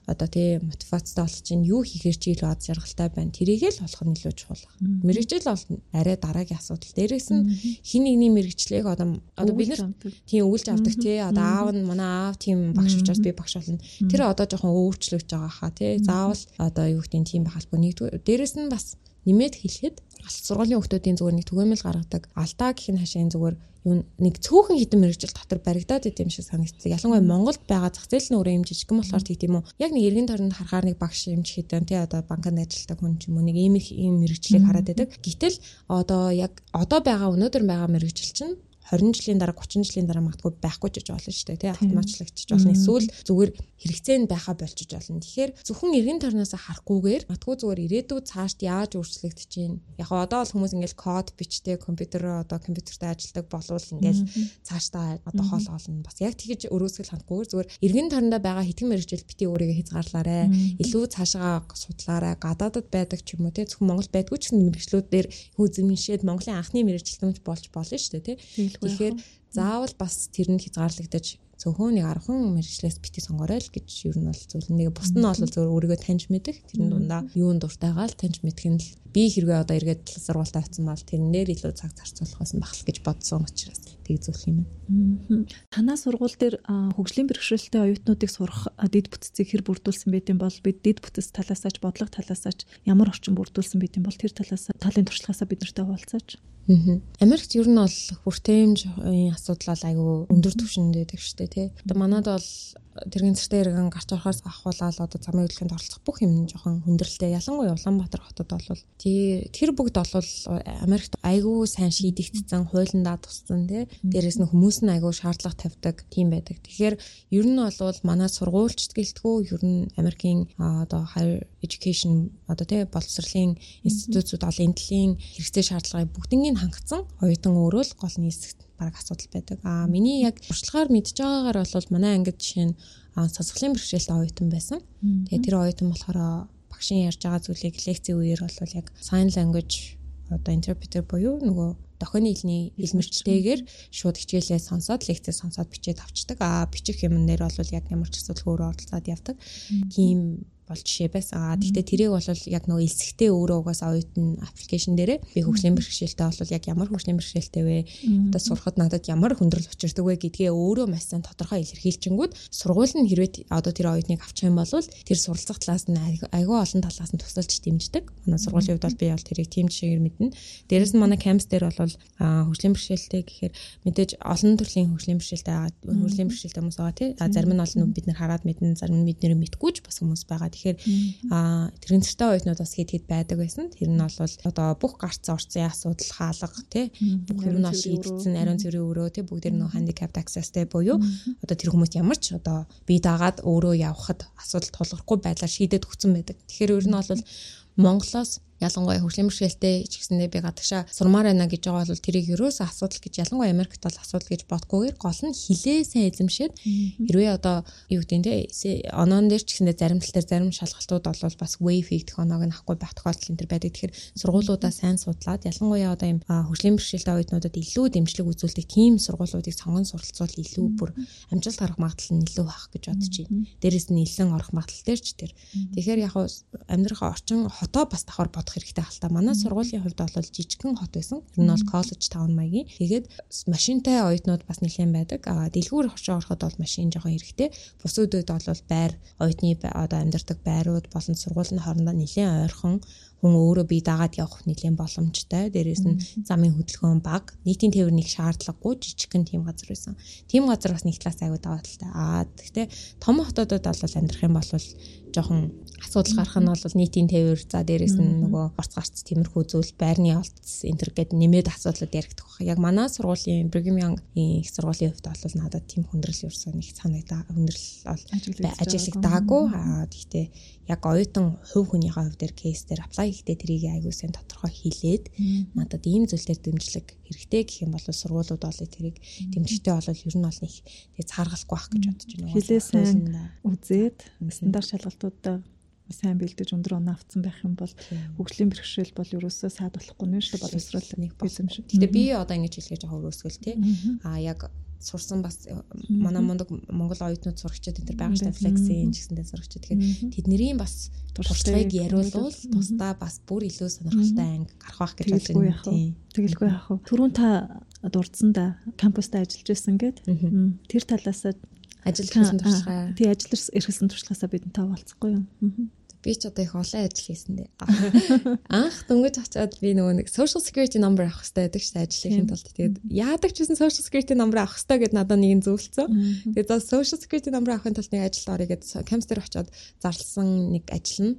одоо тий мотивацтай болж чинь юу хийхээр чи илүү аз жаргалтай байна. Тэрийг л болох нь илүү чухал. Мэргэжил бол арай дараагийн асуудал. Дээрээс нь хин нэгний мэргэжлийг одоо одоо бид нар тийм өвлж авдаг тий одоо аав нь манай аав тийм багш учраас би багш болно. Тэр одоо жоохон өөрчлөгдөж байгаа хаа тий. Заавал одоо юу гэдэг тийм байх албагүй. Нэгдүгээр дээрээс нь бас нэмээд хэлэхэд алт сургуулийн хүмүүсийн зүгээр нэг түгээмэл гаргадаг алдаа гэх нь хашийн зүгээр юу нэг цөөхөн хитэн мэрэгжил дотор баригдаад идэм шиг санагддаг. Ялангуяа Монголд байгаа зах зээл нь өөрөө юм жижигхэн болохоор тийм үү. Яг нэг эргэн тойронд харахаар нэг багш юм ч хитэн тий одоо банкнд ажилладаг хүн ч юм уу нэг ийм ийм мэрэгжлийг хараад байдаг. Гэтэл одоо яг одоо байгаа өнөөдөр байгаа мэрэгжил чинь 20 жилийн дараа 30 жилийн дараа магадгүй байхгүй ч гэж болно шүү дээ тий автоматчлагдчих болно эсвэл зүгээр хэрэгцээ нь байха болчих болно. Тэгэхээр зөвхөн эргэн тойрноос харахгүйгээр магадгүй зүгээр ирээдүйд цаашд яаж өөрчлөгдөж чинь яг одоо бол хүмүүс ингээл код бичдэг компьютероо одоо компьютертэй ажилладаг болвол ингээл цаашдаа одоо хоол олно бас яг тэгэж өрөөсгөл хандахгүйгээр зүгээр эргэн тойрондоо байгаа хитгэн мэрэгжил бити өөрийгөө хязгаарлаарэ илүү цаашаа судлаарай гадаадад байдаг ч юм уу тий зөвхөн Монгол байдгүй ч гэсэн мэрэгчлүүд дээр хөөзөмшээд Монголын анхны мэрэгчлэмж болж болно шүү дээ тий Тэгэхээр заавал бас тэр нь хязгаарлагдаж зөвхөн нэг 10 мэрэгчлээс бити сонгорой л гэж юу нь бол зүйл. Нэг бус нь бол зөвөр өөрийгөө таньж мэдэх тэрэн дундаа юунд дуртайгаа л таньж мэдэх нь л би хэрвээ одоо эргээд сургуультай авсан бол тэрнээр илүү цаг зарцуулахаас нь бахал гэж бодсон учраас тийг зөвлөх юм байна. Танаа сургууль дээр хөгжлийн бэрхшээлтэй оюутнуудыг сурах дид бүтцийг хэр бүрдүүлсэн байт юм бол бид дид бүтц талаасаа ч бодлого талаасаа ч ямар орчин бүрдүүлсэн байт юм бол тэр талаас талын туршлагаасаа бид нартай хуваалцаач. Америкт ер нь бол хүртээмжийн асуудал бол айгүй өндөр түвшинд байдаг шүү дээ тий. Одоо манад бол тэргийн цэртэй иргэн гарч орохоос ахуулаад одоо замын хөдөлгөөнд оролцох бүх юм жоохон хүндрэлтэй. Ялангуяа Улаанбаатар хотод бол тэр бүгд бол Америкт айгүй сайн шийдэгдсэн, хуулиндаа туссан тий. Дээрээс нь хүмүүс нь айгүй шаардлага тавьдаг тийм байдаг. Тэгэхээр ер нь бол манай сургуульчд гэлтгүү ер нь Америкийн одоо higher education одоо тий боловсролын институтууд ол энэ төлийн хэрэгцээ шаардлагыг бүгднийг хангацсан оюутан өөрөө л гол нийсэгт баг асуудал байдаг. Аа миний яг туршлагаар мэдж байгаагаар бол манай ангид жишээ нь сасгалын бэрхшээлтэй оюутан байсан. Тэгээ тэр оюутан болохоор багшийн ярьж байгаа зүйлийг лекцийн үеэр бол яг sign language одоо интерпретер буюу нөгөө дохионы хэлний хэлмэрчтэйгээр шууд хичээлээ сонсоод лекцээ сонсоод бичээд авчдаг. Аа бичих юм нэр бол яг ямар ч асуудал өөрөө оролцоод явдаг. Тийм бол жишээ байсан. Аа тэгтээ тэрийг бол яг нөгөө элсэгтэй өөрөө угаасаа оюутан аппликейшн дээрээ би хөгжлийн бэрхшээлтэй бол яг ямар хөгжлийн бэрхшээлтэй вэ? Одоо сурахад надад ямар хүндрэл учирдаг вэ гэдгээ өөрөө маш сайн тодорхой илэрхийлжингүүд сургууль нь хэрвээ одоо тэр оюутныг авчих юм бол тэр суралцах талаас нь айгүй олон талаас нь тусалж дэмждэг. Манай сургуулийн хувьд бол би бол тэрийг тийм жишээгээр мэднэ. Дээрэс нь манай кампус дээр бол хөгжлийн бэрхшээлтэй гэхээр мэдээж олон төрлийн хөгжлийн бэрхшээлтэй хөгжлийн бэрхшээлтэй хүмүүс байгаа тий. А зарим нь бол бид нар хараад мэднэ, зарим нь бидний мэдгүй ч бас хүмүүс байгаа. Тэгэхээр аа тэрэн цэртэй оюутнууд бас хэд хэд байдаг байсан. Тэр нь бол одоо бүх гарцсан орцын асуудал хаалга тий бүх юм нь шийдсэн ариун цэврийн өрөө тий бүгд нөө handicap accessтэй буюу. Одоо тэр хүмүүс ямар ч одоо бие даагаад өөрөө явхад асуудал тулгархгүй байдлаар шийдэд өгсөн байдаг. Тэгэхээр ер нь бол Монголоос ялангуяа хөгжлийн бэрхшээлтэй ч гэсэндээ би гадагшаа сурмаар байна гэж байгаа бол тэрийг ерөөсөө асуудал гэж ялангуяа Америкт бол асуудал гэж бодгүйгээр гол нь хилээ сайн эзэмшээд хэрвээ одоо юу гэдэг нь те оноон дээр ч гэсэндээ зарим тал дээр зарим шалгалтууд бол бас wave хийгдэх оноог нь авахгүй байх тохиолдол энэ төр байдаг. Тэгэхээр сургуулиудаа сайн судлаад ялангуяа одоо юм хөгжлийн бэрхшээлтэй оюутнуудад илүү дэмжлэг үзүүлдэг тийм сургуулиудыг сонгон суралцвал илүү бүр амжилт гарах магадлал нь илүү байх гэж бодож байна. Дээрээс нь нэлээд орох магадлал дээр ч тэр. Тэгэхээр яг амьдрахаа орчин хотоо бас давхар бодох хэрэгтэй хальтаа. Манай сургуулийн хувьд бол жижигхэн хот байсан. Тэр нь бол коллеж таун маягийн. Тэгээд машинтай оюутнууд бас нэлээд байдаг. Аа дэлгүүр хошоо ороход бол машин жоохон хэрэгтэй. Бус үедэд бол байр оюутны одоо амьдардаг байрууд болон сургуулийн хоорондоо нэлээд ойрхон хүн өөрөө бие дагаад явах нэлээд боломжтой. Дээрээс нь замын хөдөлгөөн баг, нийтийн тээвэр нэг шаардлагагүй жижигхэн тийм газар байсан. Тийм газар бас нэг талаас аягүй даваа талтай. Аа гэхдээ том хотодод бол амьдрах юм бол жоохон асуудал гарах нь бол нийтийн тээвэр за дээрэс нь нөгөө орц гарц тиймэрхүү зүйл байрны олдс энтер гэд нэмээд асуудлууд яригдах баг. Яг манай сургуулийн Brigham Young их сургуулийн хувьд бол надад тийм хүндрэл ерөөсөө нэг санагдаа хүндрэл бол ажиглагдаагүй. Аа гэхдээ яг оюутан хувь хүнийхээ хувьд дээр кейс дээр аплай хийхдээ тэрийг аягүй сайн тодорхой хийлээд надад ийм зүйлээр дэмжлэг хэрэгтэй гэх юм бол сургуулиуд бол тэрийг дэмжихтэй бол ер нь бол нэг тэгээ цааргалахгүй байх гэж бодож байна. Хилээсэн үзээд стандарт шалгалтуудаа сайн бэлдэж өндөр оноо авцсан байх юм бол хөгжлийн бэрхшээл бол ерөөсөө саад болохгүй нэ шүү боловсрол нэг шүү. Гэтэ би одоо ингэж хэлгээд байгаа өрөөсгөл тий. А яг сурсан бас э, манай мундаг Монгол оюутнууд сурагчид энэ төр байгаа дээ флексийн ч гэсэндээ сурагчид. Тэгэхээр тэдний бас туршлагыг яриулвал тусдаа бас бүр илүү сонирхолтой анги гарах байх гэж бодож байна. Тэгэлгүй яах вэ? Түрүүн та дурдсан да кампуста ажиллаж байсан гэд? Тэр талаас ажил хийсэн туршлага. Тий ажил эрхэлсэн туршлагаасаа бид та болцохгүй юу? Би ч одоо их олон ажил хийсэн дээ. Анх дөнгөж очиод би нөгөө нэг social security number авах хэрэгтэй байдаг шүү дээ ажлын тулд. Тэгээд яадаг ч гэсэн social security number авах хэрэгтэй гэд надад нэг зөвлөсөн. Тэгээд за social security number авахын тулд нэг ажил орё гэд камстер очиод зарлсан нэг ажил нь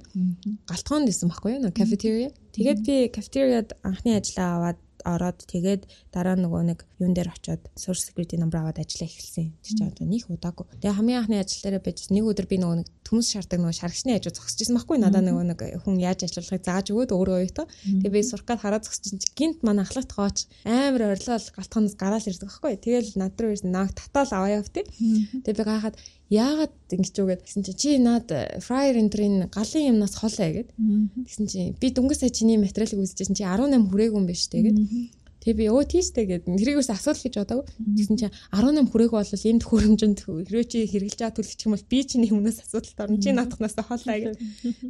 галтгоонд исэн байхгүй юу? Cafeteria. Тэгээд би cafeteria-д анхны ажлаа аваад ороод тэгээд дараа нөгөө нэг юун дээр очиод social security number аваад ажиллаа эхэлсэн. Тэр чинь одоо нэг удаагүй. Тэгээ хамгийн анхны ажил дээр байж нэг өдөр би нөгөө нэг төмс шаардаг нөгөө шаргачны ажил зогсчихсан байхгүй надаа нөгөө нэг хүн яаж ажиллахыг зааж өгөөд өөрөө оёто. Тэгээ би суркад хараад зогсчихсан чинь гинт манай ахлагт гооч амар орилол галтхоноос гараал ирдэг байхгүй. Тэгэл над руу ирсэн нааг татаал аваа явтыг. Тэгээ би гахаад яагаад ингэж үгээд гэсэн чинь чи наад fryer энтрийн галын юмнаас хол ээ гэд. Тэгсэн чинь би дөнгөж сая чиний материалыг үзчихсэн чи 18 хүрээгүй юм биш үү гэд. Тэгээ би өө тийштэй гэд тэрийг ус асуудал гэж бодоагүй. Тэгсэн чинь 18 хүрээгүй бол энд хөрөмжөнд хэрвээ чи хэрэгжилж байгаа төлөвч юм бол би чиний өмнөөс асуудалд орно. Чи наадахнаас хоолаа гэд.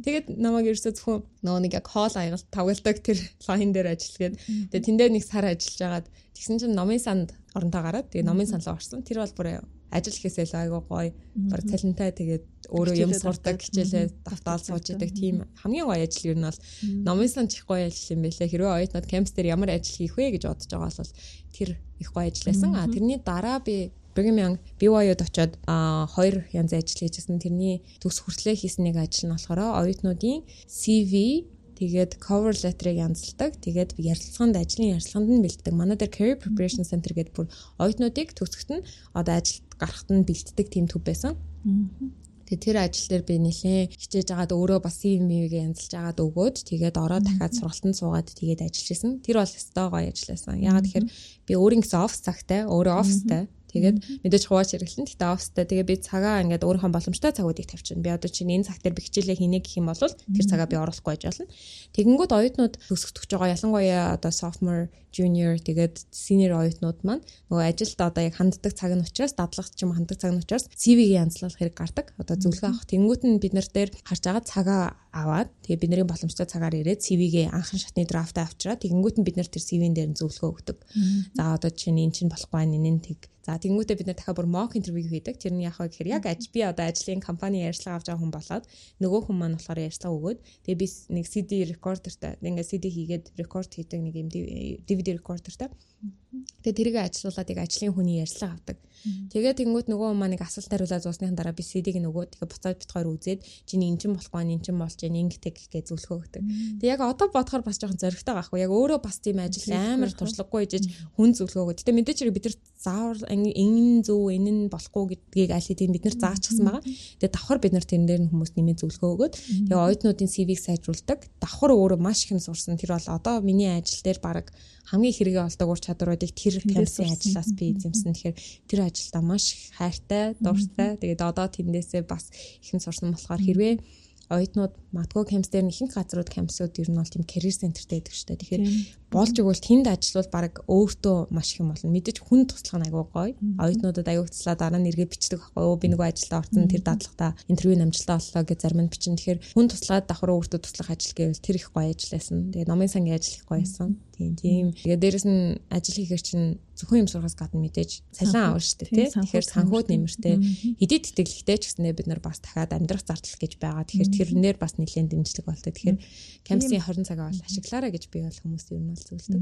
Тэгээд намайг ерөөсөө зөвхөн нөгөө нэг яг хоол аягалт тавгалдаг тэр <laughs> лайн дээр ажиллагээд тэгээ тэндээ нэг сар ажиллаж агаад тэгсэн чинь номын санд оронтой гараад тэгээ номын саналаа орсон. Тэр бол бүр ажил хийсээ л айгуу гоё. Баг талантай тэгээд өөрөө юм сурдаг хичээлээ давтаал сууж идэг. тийм хамгийн гоё ажил юу нь бол номын сан чих гоё ажил юм байлаа хэрвээ оюутнууд кампус дээр ямар ажил хийх вэ гэж бодож байгаа бол тэр их гоё ажил байсан. А тэрний дараа би Young BYU-д очоод хоёр янзын ажил хийжсэн. Тэрний төгс хүртлээр хийсэн нэг ажил нь болохоор оюутнуудын CV Тэгээд cover letter-ыг янзалдаг. Тэгээд ярилцлаганд ажлын ярилцлаганд нь бэлддэг. Манай дээр career preparation center гэдэг бүр оюутнуудыг төгсгөлт нь одоо ажилд гарахт нь бэлддэг тийм төв байсан. Тэгээ тэр ажил дээр би нэлээ хичээж агаад өөрөө бас CV-г янзалж агаад өгөөд тэгээд ороод дахиад сургалтанд суугаад тэгээд ажиллаж исэн. Тэр бол өстой гоё ажил байсан. Ягаад тэгэхээр би өөрийн гэсэн офс цагтай, өөрөө офстай Тэгээд мэдээж хувааж хэрэглэн. Гэтэ офстай тэгээ би цагаа ингээд өөрийнхөө боломжтой цагуудыг тавьчихна. Би одоо чинь энэ цаг дээр би хичээлээ хийнэ гэх юм бол тэр цагаа би оруулахгүй байж болно. Тэгэнгүүт оюутнууд төгсгөх байгаа ялангуяа одоо sophomore, junior тэгээд senior оюутнууд маань нөгөө ажилд одоо яг ханддаг цаг нь учраас дадлах ч юм ханддаг цаг нь учраас CV-г янзлах хэрэг гардаг. Одоо зөвлөгөө авах. Тэнгүүт нь бид нар дээр харж байгаа цагаа аваад тэгээ бидний боломжтой цагаар ирээд CV-гээ анхны шатны драфтаа авчираа тэгэнгүүт нь бид нар тэр CV-н дээр нь зөвлөгөө өгдөг. За одоо чинь эн чинь болохгүй нь тэг За тэнгуүтээ бид нэр дахиад бүр mock interview хийдэг. Тэр нь яг гэхээр яг аж би одоо ажлын компани ярьцлага авч байгаа хүн болоод нөгөө хүн маань болохоор ярьцлага өгөөд тэгээ би нэг CD рекордертай ингээ CD хийгээд рекорд хийдэг нэг юм DVD рекордертай Тэгээ тэрийг ажилуулад яг ажлын хүний ярьцлага авдаг. Тэгээ тэнгуут нөгөө маань нэг асуулт хариулаад зуусныхан дараа би CD-г нөгөө тэгээ буцаад бит хоёр үзээд чиний эн чин болохгүй эн чин болж яа ингэдэг гэж зөвлөгөө өгдөг. Тэгээ яг одоо бодохоор бас жоохон зоригтой байхгүй. Яг өөрөө бас тийм ажил амар туршлагагүй хийж хүн зөвлөгөө өгдөг. Тэгээ мэдээч бид нар заавар энэ зөв энэ нь болохгүй гэдгийг аль хэдийн бид нар заачихсан байгаа. Тэгээ давхар бид нар тэрэн дээр хүмүүс нэмээд зөвлөгөө өгөөд тэгээ оюутнуудын CV-г сайжруулдаг. Давхар өөрөө маш их юм сурсан. Тэр бол одоо миний ажил дээр баг хамгийн хэрэгээ олдог ур чадваруудыг тэр кампусын ажлаас би эзэмсэн. Тэгэхээр тэр ажилдаа маш хайртай, дуртай. Тэгээд одоо тэндээсээ бас ихэн сурсан болохоор хэрвээ оюутнууд матгоо кампус дээр ихэнх газрууд кампусууд ер нь бол тийм career centerтэй байдаг шүү дээ. Тэгэхээр болж игэл тэнд ажиллавал баг өөртөө маш их юм болно. Мэдээж хүн туслах нь айгүй гоё. Оюутнуудад аягүй туслаа дараа нь эргээ бичдэг байхгүй юу? Би нөгөө ажилдаа орсон тэр дадлагтаа интервью намжилтаа боллоо гэж зарим нь бичин. Тэгэхээр хүн туслаад давхар өөртөө туслах ажил гэвэл тэр их гоё ажил байсан. Тэгээ номын сангийн ажил их гоё байсан. Тийм тийм. Тэгээд дээрэс нь ажил хийхэр чинь зөвхөн юм сургаас гадна мэдээж цалин авна шүү дээ тий. Тэгэхээр санхуд нэмэртэй хэдий тэтгэлэгтэй ч гэснээр бид нар бас дахиад амьдрах зардал гэж байгаа. Тэгэхээр тэрнээр бас нэлээд дэмжлэг болтой. Тэгэхээр кампусын 20 цагаа бол ашиглаарай гэж би бол хүмүүс ер нь бол зөвлөдөг.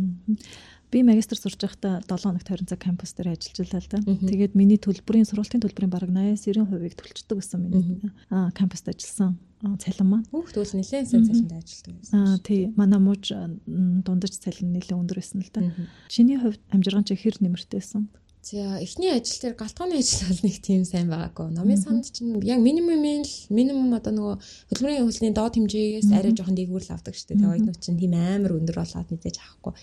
Би магистр сурж байхдаа 7 хоногт 20 цаг кампус дээр ажиллаж байлаа л да. Тэгээд миний төлбөрийн сургалтын төлбөрийн бараг 80-90%-ийг төлчдөг гэсэн миний. Аа кампуст ажилласан цалин маань. Хүүхд бол нэлээд сайн цалинд ажилладаг байсан. Аа тий. Манай мууж дундаж цалин нэлээд өндөр байсан л да. Чиний хувьд амжиргаан чи хэр нэмэртэйсэн? За эхний ажил дээр галтгооны ажил бол нэг тийм сайн байгаагүй. Номын санд чинь яг минимум л минимум одоо нөгөө хөдөлмөрийн хөлний доод хэмжээгээс арай жоохон дээгүүр л авдаг шүү дээ. Тэгээ оюутнууд чинь тийм амар өндөр болоод мэдээж авахгүй.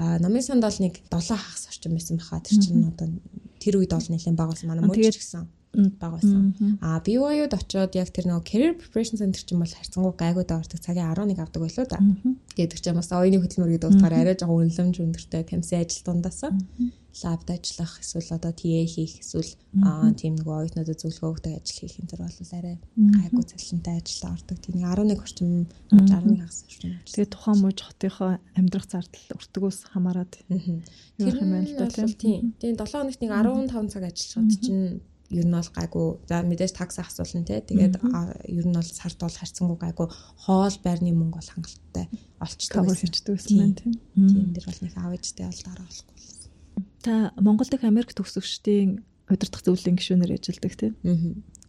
Аа номын санд бол нэг 7 хагас орчим байсан баха. Тэр чинь одоо тэр үед бол нэлээд бага болсон. Манай мууч гэсэн бага байсан. А BYU-д очиод яг тэр нөгөө career preparation center чинь бол харьцангуй гайгүй даавардаг цагийн 11 авдаг байлоо да. Гэдэг чинь бас оюуны хөтөлмөр гэдэг утгаараа арай жоохон үнэлэмж өндөртэй камси ажил дундаасаа лабд ажиллах эсвэл одоо TA хийх эсвэл аа тийм нөгөө оюутнуудад зөвлөгөө өгдөг ажил хийх энэ төр бол арай гайгүй цалинтай ажилд ордог. Тийм 11 орчим 11 хагас орчим. Тэгээ тухайн мууж хотынхоо амьдрах зардал өртгөөс хамаарат. Тэр юм байна л да тийм. Тийм 7 хоногт нэг 15 цаг ажиллахад чинь ер нь бол гайгүй за мэдээж такс асуулна те тэгээд ер нь бол сард бол харьцангуй гайгүй хоол байрны мөнгө бол хангалттай олчдаг байсан байна тийм. Тийм дэр бол нэг авэжтэй бол дараа болохгүй. Та Монгол дахь Америк төгсөгчдийн удирдах зөвлөлийн гишүүнээр ажилладаг тийм.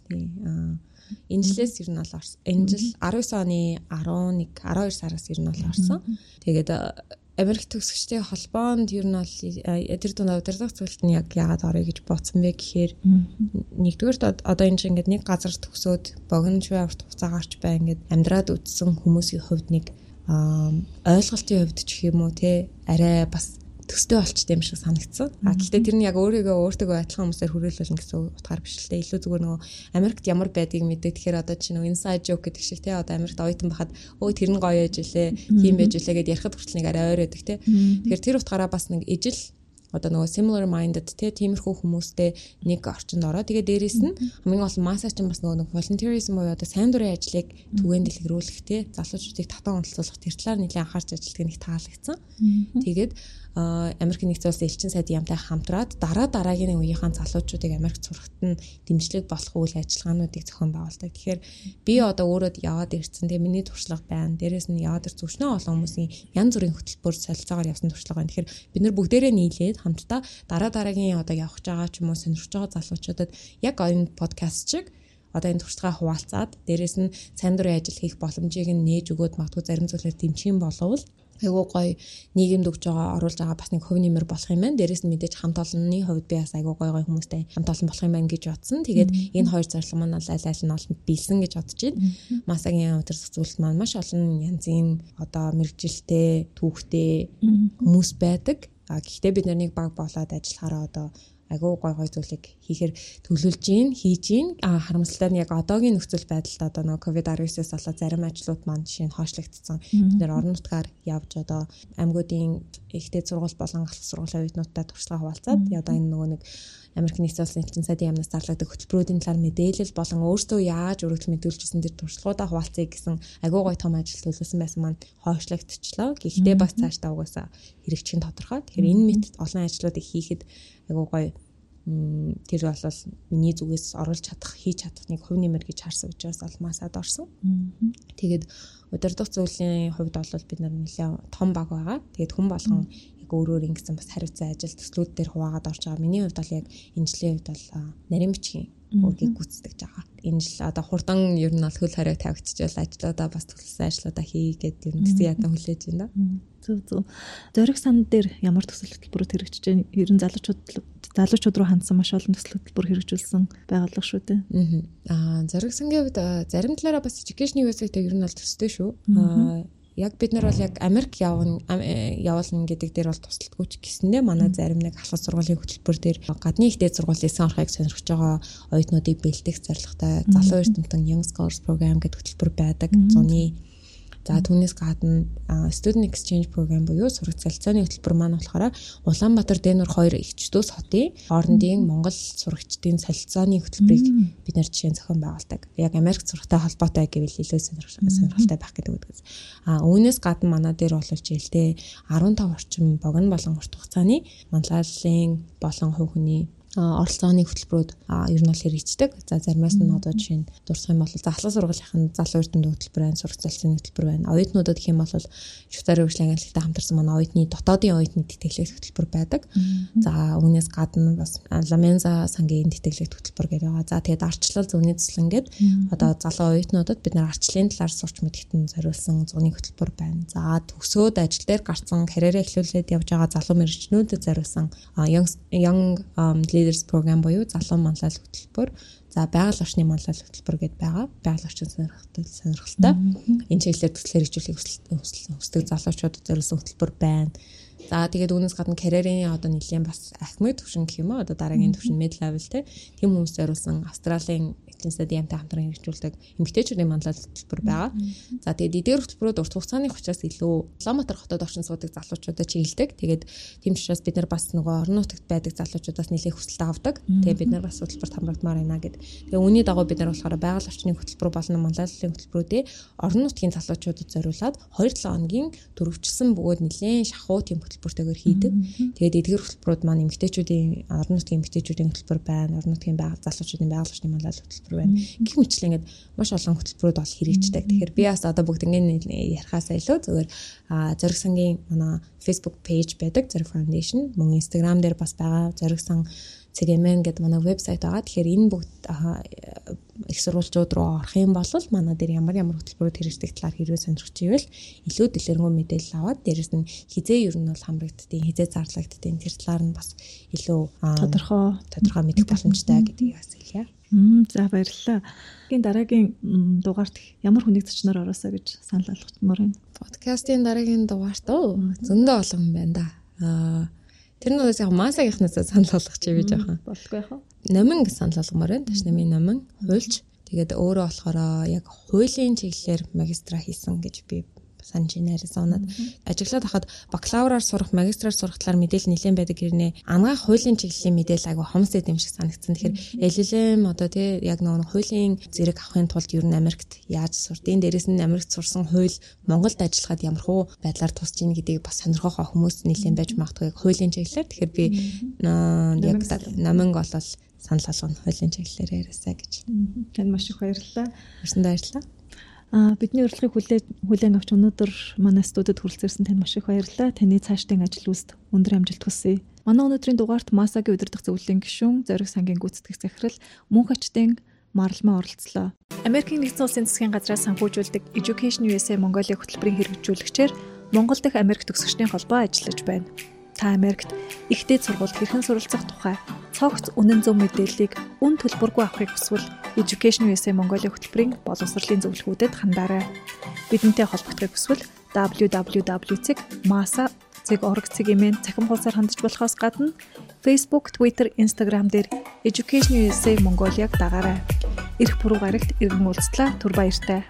Тийм. Энэ жилээс ер нь бол энэ жил 19 оны 11 12 сараас ер нь бол орсон. Тэгээд Америк төгсөгчдийн холбоонд ер нь бол тэр дунд удирдах зөвлөлт нь яг яагаад орё гэж бодсон бэ гэхээр нэгдүгээр одоо энэ чинь ингээд нэг газар төгсөөд богино шив авт хугацаа гарч бай ингээд амьдраад үтсэн хүмүүсийн хувьд нэг ойлголтын хувьд ч юм уу те арай бас төстэй болчтой юм шиг санагдсан. А гэхдээ тэр нь яг өөрийгөө өөртөө адилхан хүмүүсээр хүрээлүүлнэ гэсэн утгаар биш л дээ. Илүү зүгээр нөгөө Америкт ямар байдгийг мэдээ. Тэгэхээр одоо чи нөгөө inside joke гэдэг шиг те одоо Америкт оюутан байхад өө тэр нь гоё яж илээ, тийм байж илээ гэдээ ярихад хүртэл нэг арай ойр байдаг те. Тэгэхээр тэр утгаараа бас нэг ижил одоо нөгөө similar minded те тиймэрхүү хүмүүстэй нэг орчинд ороо. Тэгээ дээрэс нь хамгийн гол масса ч бас нөгөө volunteerism буюу одоо сайн дурын ажлыг түгээн дэлгэрүүлэх те залуучуудыг татан онцлуулах тэр талаар нэлээд анхаарч ажилладаг нэг таалагдсан. Тэгээд Америк нэгдсэн улсын элчин сайдын яамтай хамтраад дараа дараагийн үеийнхэн залуучуудыг Америкт сурахад нь дэмжлэг болох үйл ажиллагаануудыг зохион байгуулдаг. Тэгэхээр би одоо өөрөө яваад ирсэн. Тэгээ миний туршлага байна. Дээрээс нь яваад ирсэн өчнөө олон хүмүүсийн янз бүрийн хөтөлбөр солилцоогоор явсан туршлага байна. Тэгэхээр бид нар бүгдээрээ нийлээд хамтдаа дараа дараагийн одоо явах гэж байгаа ч юм уу сонирхож байгаа залуучуудад яг энэ подкаст чиг одоо энэ туршлагаа хуваалцаад дээрэс нь сайн дурын ажил хийх боломжийг нь нээж өгөөд магадгүй зарим зүйлээр дэмжих юм боловол айгуу гоё нийгэмд өгж байгаа оруулж байгаа бас нэг хувь нэмэр болох юм байна. Дээрээс нь мэдээж хамт олонны хувьд би бас айгуу гоё гоё хүмүүстэй хамт олон болох юм байна гэж бодсон. Тэгээд энэ хоёр зорилго маань аль аль нь олон биелсэн гэж бодож байна. Масагийн өдөрсөх зүйлс маань маш олон янзын одоо мэрэгжилтэй, түүхтэй хүмүүс байдаг. А гэхдээ бид нарыг баг болоод ажиллахаараа одоо агуу гой гой зүйлийг хийхээр төлөвлөж гин хийж гин а харамсалтай нь яг одоогийн нөхцөл байдалд одоо нөгөө ковид 19-с болоод зарим ажлууд маань жишээ нь хойшлогдсон. Бид нэр орон нутгаар явж одоо аймагуудын ихтэй сургууль болон галт сургуулийн оюутнуудтай туршлага хуваалцаад одоо энэ нөгөө нэг Америк нэгдсэн улсын элчин сайдын яамнаас зарлагддаг хөтөлбөрүүдийн талаар мэдээлэл болон өөрсдөө яаж өргөдөл мэдүүлжсэн тэр туршлагуудаа хуваалцъя гэсэн агуу гой том ажил төлөвлөсөн байсан маань хойшлогдчихлоо. Гэхдээ бас цаашдаа угаасаа хэрэгжих нь тодорхой. Тэгэхээр энэ мэт олон ажлуудыг хийхэд айгуу гоё тэр бол миний зүгээс оруулж чадах, хийж чадах нэг хувь нэмэр гэж харсан учраас алмаасад орсон. Тэгээд удирдах зүйлийн хувьд бол бид нар нэлээ том баг байгаа. Тэгээд хүн болгон өөрөөр ингэсэн бас хариуцсан ажил төслүүд дээр хуваагаад орж байгаа. Миний хувьд бол яг энэ жилийн хувьд бол нарийн бичгийн үргийг гүйцэтгэж байгаа. Энэ жил одоо хурдан ер нь бол хөл хариу тавигдчихвал ажлуудаа бас төлөвлөсөн ажлуудаа хийгээд ер нь тэгсэн ядаа хүлээж байна. Зөв зөв. Зориг сан дээр ямар төсөл хөтөлбөрөд хэрэгжиж байна? Ер нь залуучууд залуучууд руу хандсан маш олон төсөл хөтөлбөр хэрэгжүүлсэн байгууллага шүү дээ. Аа зориг сангийн хувьд зарим талаараа бас education USA-тэй ер нь бол төстэй шүү. Аа яг бид нар бол яг Америк явна явуулна гэдэг дээр бол тусалдаггүй ч гэсэндээ манай зарим нэг алхас сургуулийн хөтөлбөр дээр гадны ихтэй сургууль эсэн орохыг сонирхож байгаа оюутнуудыг бэлдэх зорилготой залуу эрдэмтэн Young Scholars Program гэдэг хөтөлбөр байдаг. Зуны За түүнээс гадна Student Exchange Program буюу сурагч залцааны хөтөлбөр маань болохоор Улаанбаатар Дэнүр хоёр ихчдөөс хотын хоорондын Монгол сурагчдын солилцооны хөтөлбөрийг бид нэр жишээ зохион байгуулдаг. Яг Америк сурагтай холбоотой гэвэл илүү сонирхолтой байх гэдэг үгээс. А үүнээс гадна манай дээр бол жилдээ 15 орчим богино болон урт хугацааны манлайллын болон хувь хүний оролцооны хөтөлбөрүүд ер нь бол хэрэгждэг. За заримаас нь одоо жишээ нь дурсах юм бол захлах сургуулийн залуу эрдэмтэн хөтөлбөр байна, сурах залсын хөтөлбөр байна. Оюутнуудад гэх юм бол швейцарын хөгжлийн агентлагтай хамтарсан манай оюутны дотоодын оюутны тэтгэлэг хөтөлбөр байдаг. За үүнээс гадна бас Ламенза сангийн тэтгэлэг хөтөлбөр гэдэг байгаа. За тэгээд арчлал зөвний төслөн гээд одоо залуу оюутнуудад бид нар арчлалын талаар сурч мэдгэхтэн зориулсан зуны хөтөлбөр байна. За төгсөөд ажил дээр гарсан карьераа эхлүүлээд явж байгаа залуу мэрэгчнүүдэд зориулсан young young Leaders program буюу залуу манлал хөтөлбөр за байгаль орчны манлал хөтөлбөр гэдээ байгаа. Байгаль орчин сонирхолтой сонирхолтой. Энэ чиглэлээр төслөөр хөгжүүлэх хүсдэг залуучуудад зориулсан хөтөлбөр байна. За тэгээд үүнээс гадна карьерийн одоо нэлийн бас ахмад төвшин гэх юм уу одоо дараагийн төвшин mid level те тийм хүмүүс зориулсан Австралийн эцсийн стадиамтай хамтран хэрэгжүүлдэг эмгтээчүүдийн манлайлал хөтөлбөр байгаа. За тэгээд эдгээр хөтөлбөрүүд урт хугацааны учраас илүү Улаанбаатар хотод орчин суудаг залуучуудад чиглэдэг. Тэгээд тийм учраас бид нар бас нөгөө орон нутагт байдаг залуучуудаас нэлээд хүсэлт авдаг. Тэгээд бид нар бас хөтөлбөрт хамрагдмаар байна гэд. Тэгээд үүний дагуу бид нар болохоор байгаль орчны хөтөлбөр болон манлайллын хөтөлбөрүүдээ орон нутгийн залуучуудад зориулаад 2-7 хоногийн дөрвчлсэн бөгөөд нэлээд шахуу тийм хөтөлбөртэйгээр хийдэг. Тэгээд эдгээр хөтөлбөрүүд маань эмгтээчүүдийн орон нутгийн эмгтээчүүдийн хөтөлбөр байна. Орон нутгийн байгаль залуучуудын байгаль орчны манлайлал хөтөлбөр хөтөлбөр байна. Гэх мэтчлэн ингээд маш олон хөтөлбөрүүд бол хэрэгждэг. Тэгэхээр би бас одоо бүгд ингээд ярихаасаа илүү зөвөр зориг сангийн манай Facebook page байдаг Зориг Foundation мөн Instagram дээр бас байгаа Зориг сан цэгэмэн гэдэг манай вебсайт байгаа. Тэгэхээр энэ бүгд их сурвалжууд руу орох юм бол манай дээр ямар ямар хөтөлбөрүүд хэрэгждэг талаар хэрвээ сонирхч ивэл илүү дэлгэрэнгүй мэдээлэл аваад дээрэс нь хизээ ер нь бол хамрагддгийг хизээ зарлагддгийг тэр талаар нь бас илүү тодорхой тодорхой мэдэх боломжтой гэдгийг бас хэлье. Мм за баярлалаа. Гин дараагийн дугаарт ямар хүнийг зочноор ороосаа гэж санал болгомоор байна. Подкастын дараагийн дугаарт зөндөө олон юм байна да. Аа тэр нь яг масагийнхнаас санал болгох чи би жоохон болтгүй яах вэ? Номин гэж санал болгомоор байна. Таш намын номин хуульч. Тэгээд өөрөө болохоор яг хуулийн чиглэлээр магистра хийсэн гэж би санаж ин Аризонад ажиглаад хахад бакалавраар сурах, магистраар сурах талаар мэдээлэл нэлээд байдаг гэрнээ ангаах хуулийн чиглэлийн мэдээлэл айгу хомсэд юм шиг санагдсан. Тэгэхээр LLM одоо тий яг нөгөө хуулийн зэрэг авахын тулд ер нь Америкт яаж сурдیں۔ Дээрээс нь Америкт сурсан хууль Монголд ажиллахад ямар хуу байдлаар тусч ийн гэдгийг бас сонирхох хүмүүс нэлээд байж магадгүй хуулийн чиглэлээр. Тэгэхээр би яг наминг болол санал болгоно хуулийн чиглэлээр яриасаа гэж. Танд маш их баярлалаа. Баярлалаа баярлалаа. А бидний урилгыг хүлээ хүлээн авч өнөөдөр манай студид хүрэлцээрсэн танд маш их баярлалаа. Таны цаашдын ажил үйлсд өндөр амжилт хүсье. Манай өнөөдрийн дугаарт Масагийн удирдах зөвлөлийн гишүүн Зориг сангийн гүйцэтгэх захирал мөн хачтын марлмаа оролцлоо. Америкийн нэгдсэн улсын засгийн газраас санхүүжүүлдэг Education USA Mongolia хөтөлбөрийн хэрэгжүүлэгчээр Монгол дахь Америк төгсөгчдийн холбоо ажиллаж байна та Америкт ихтэй сургуульд хэрхэн суралцах тухай цогц үнэн зөв мэдээллийг үн төлбөргүй авахыг хүсвэл Education USA Mongolia хөтөлбөрийн боловсролын зөвлөгүүдэд хандаарай. Бидэнтэй холбогдохыг хүсвэл www.masa.org цэгийн цахим хуудасаар хандж болохоос гадна Facebook, Twitter, Instagram дээр Education USA Mongolia-г дагаарай. Ирэх пүрэв гарагт иргэн уулзлаа. Түр баяртай.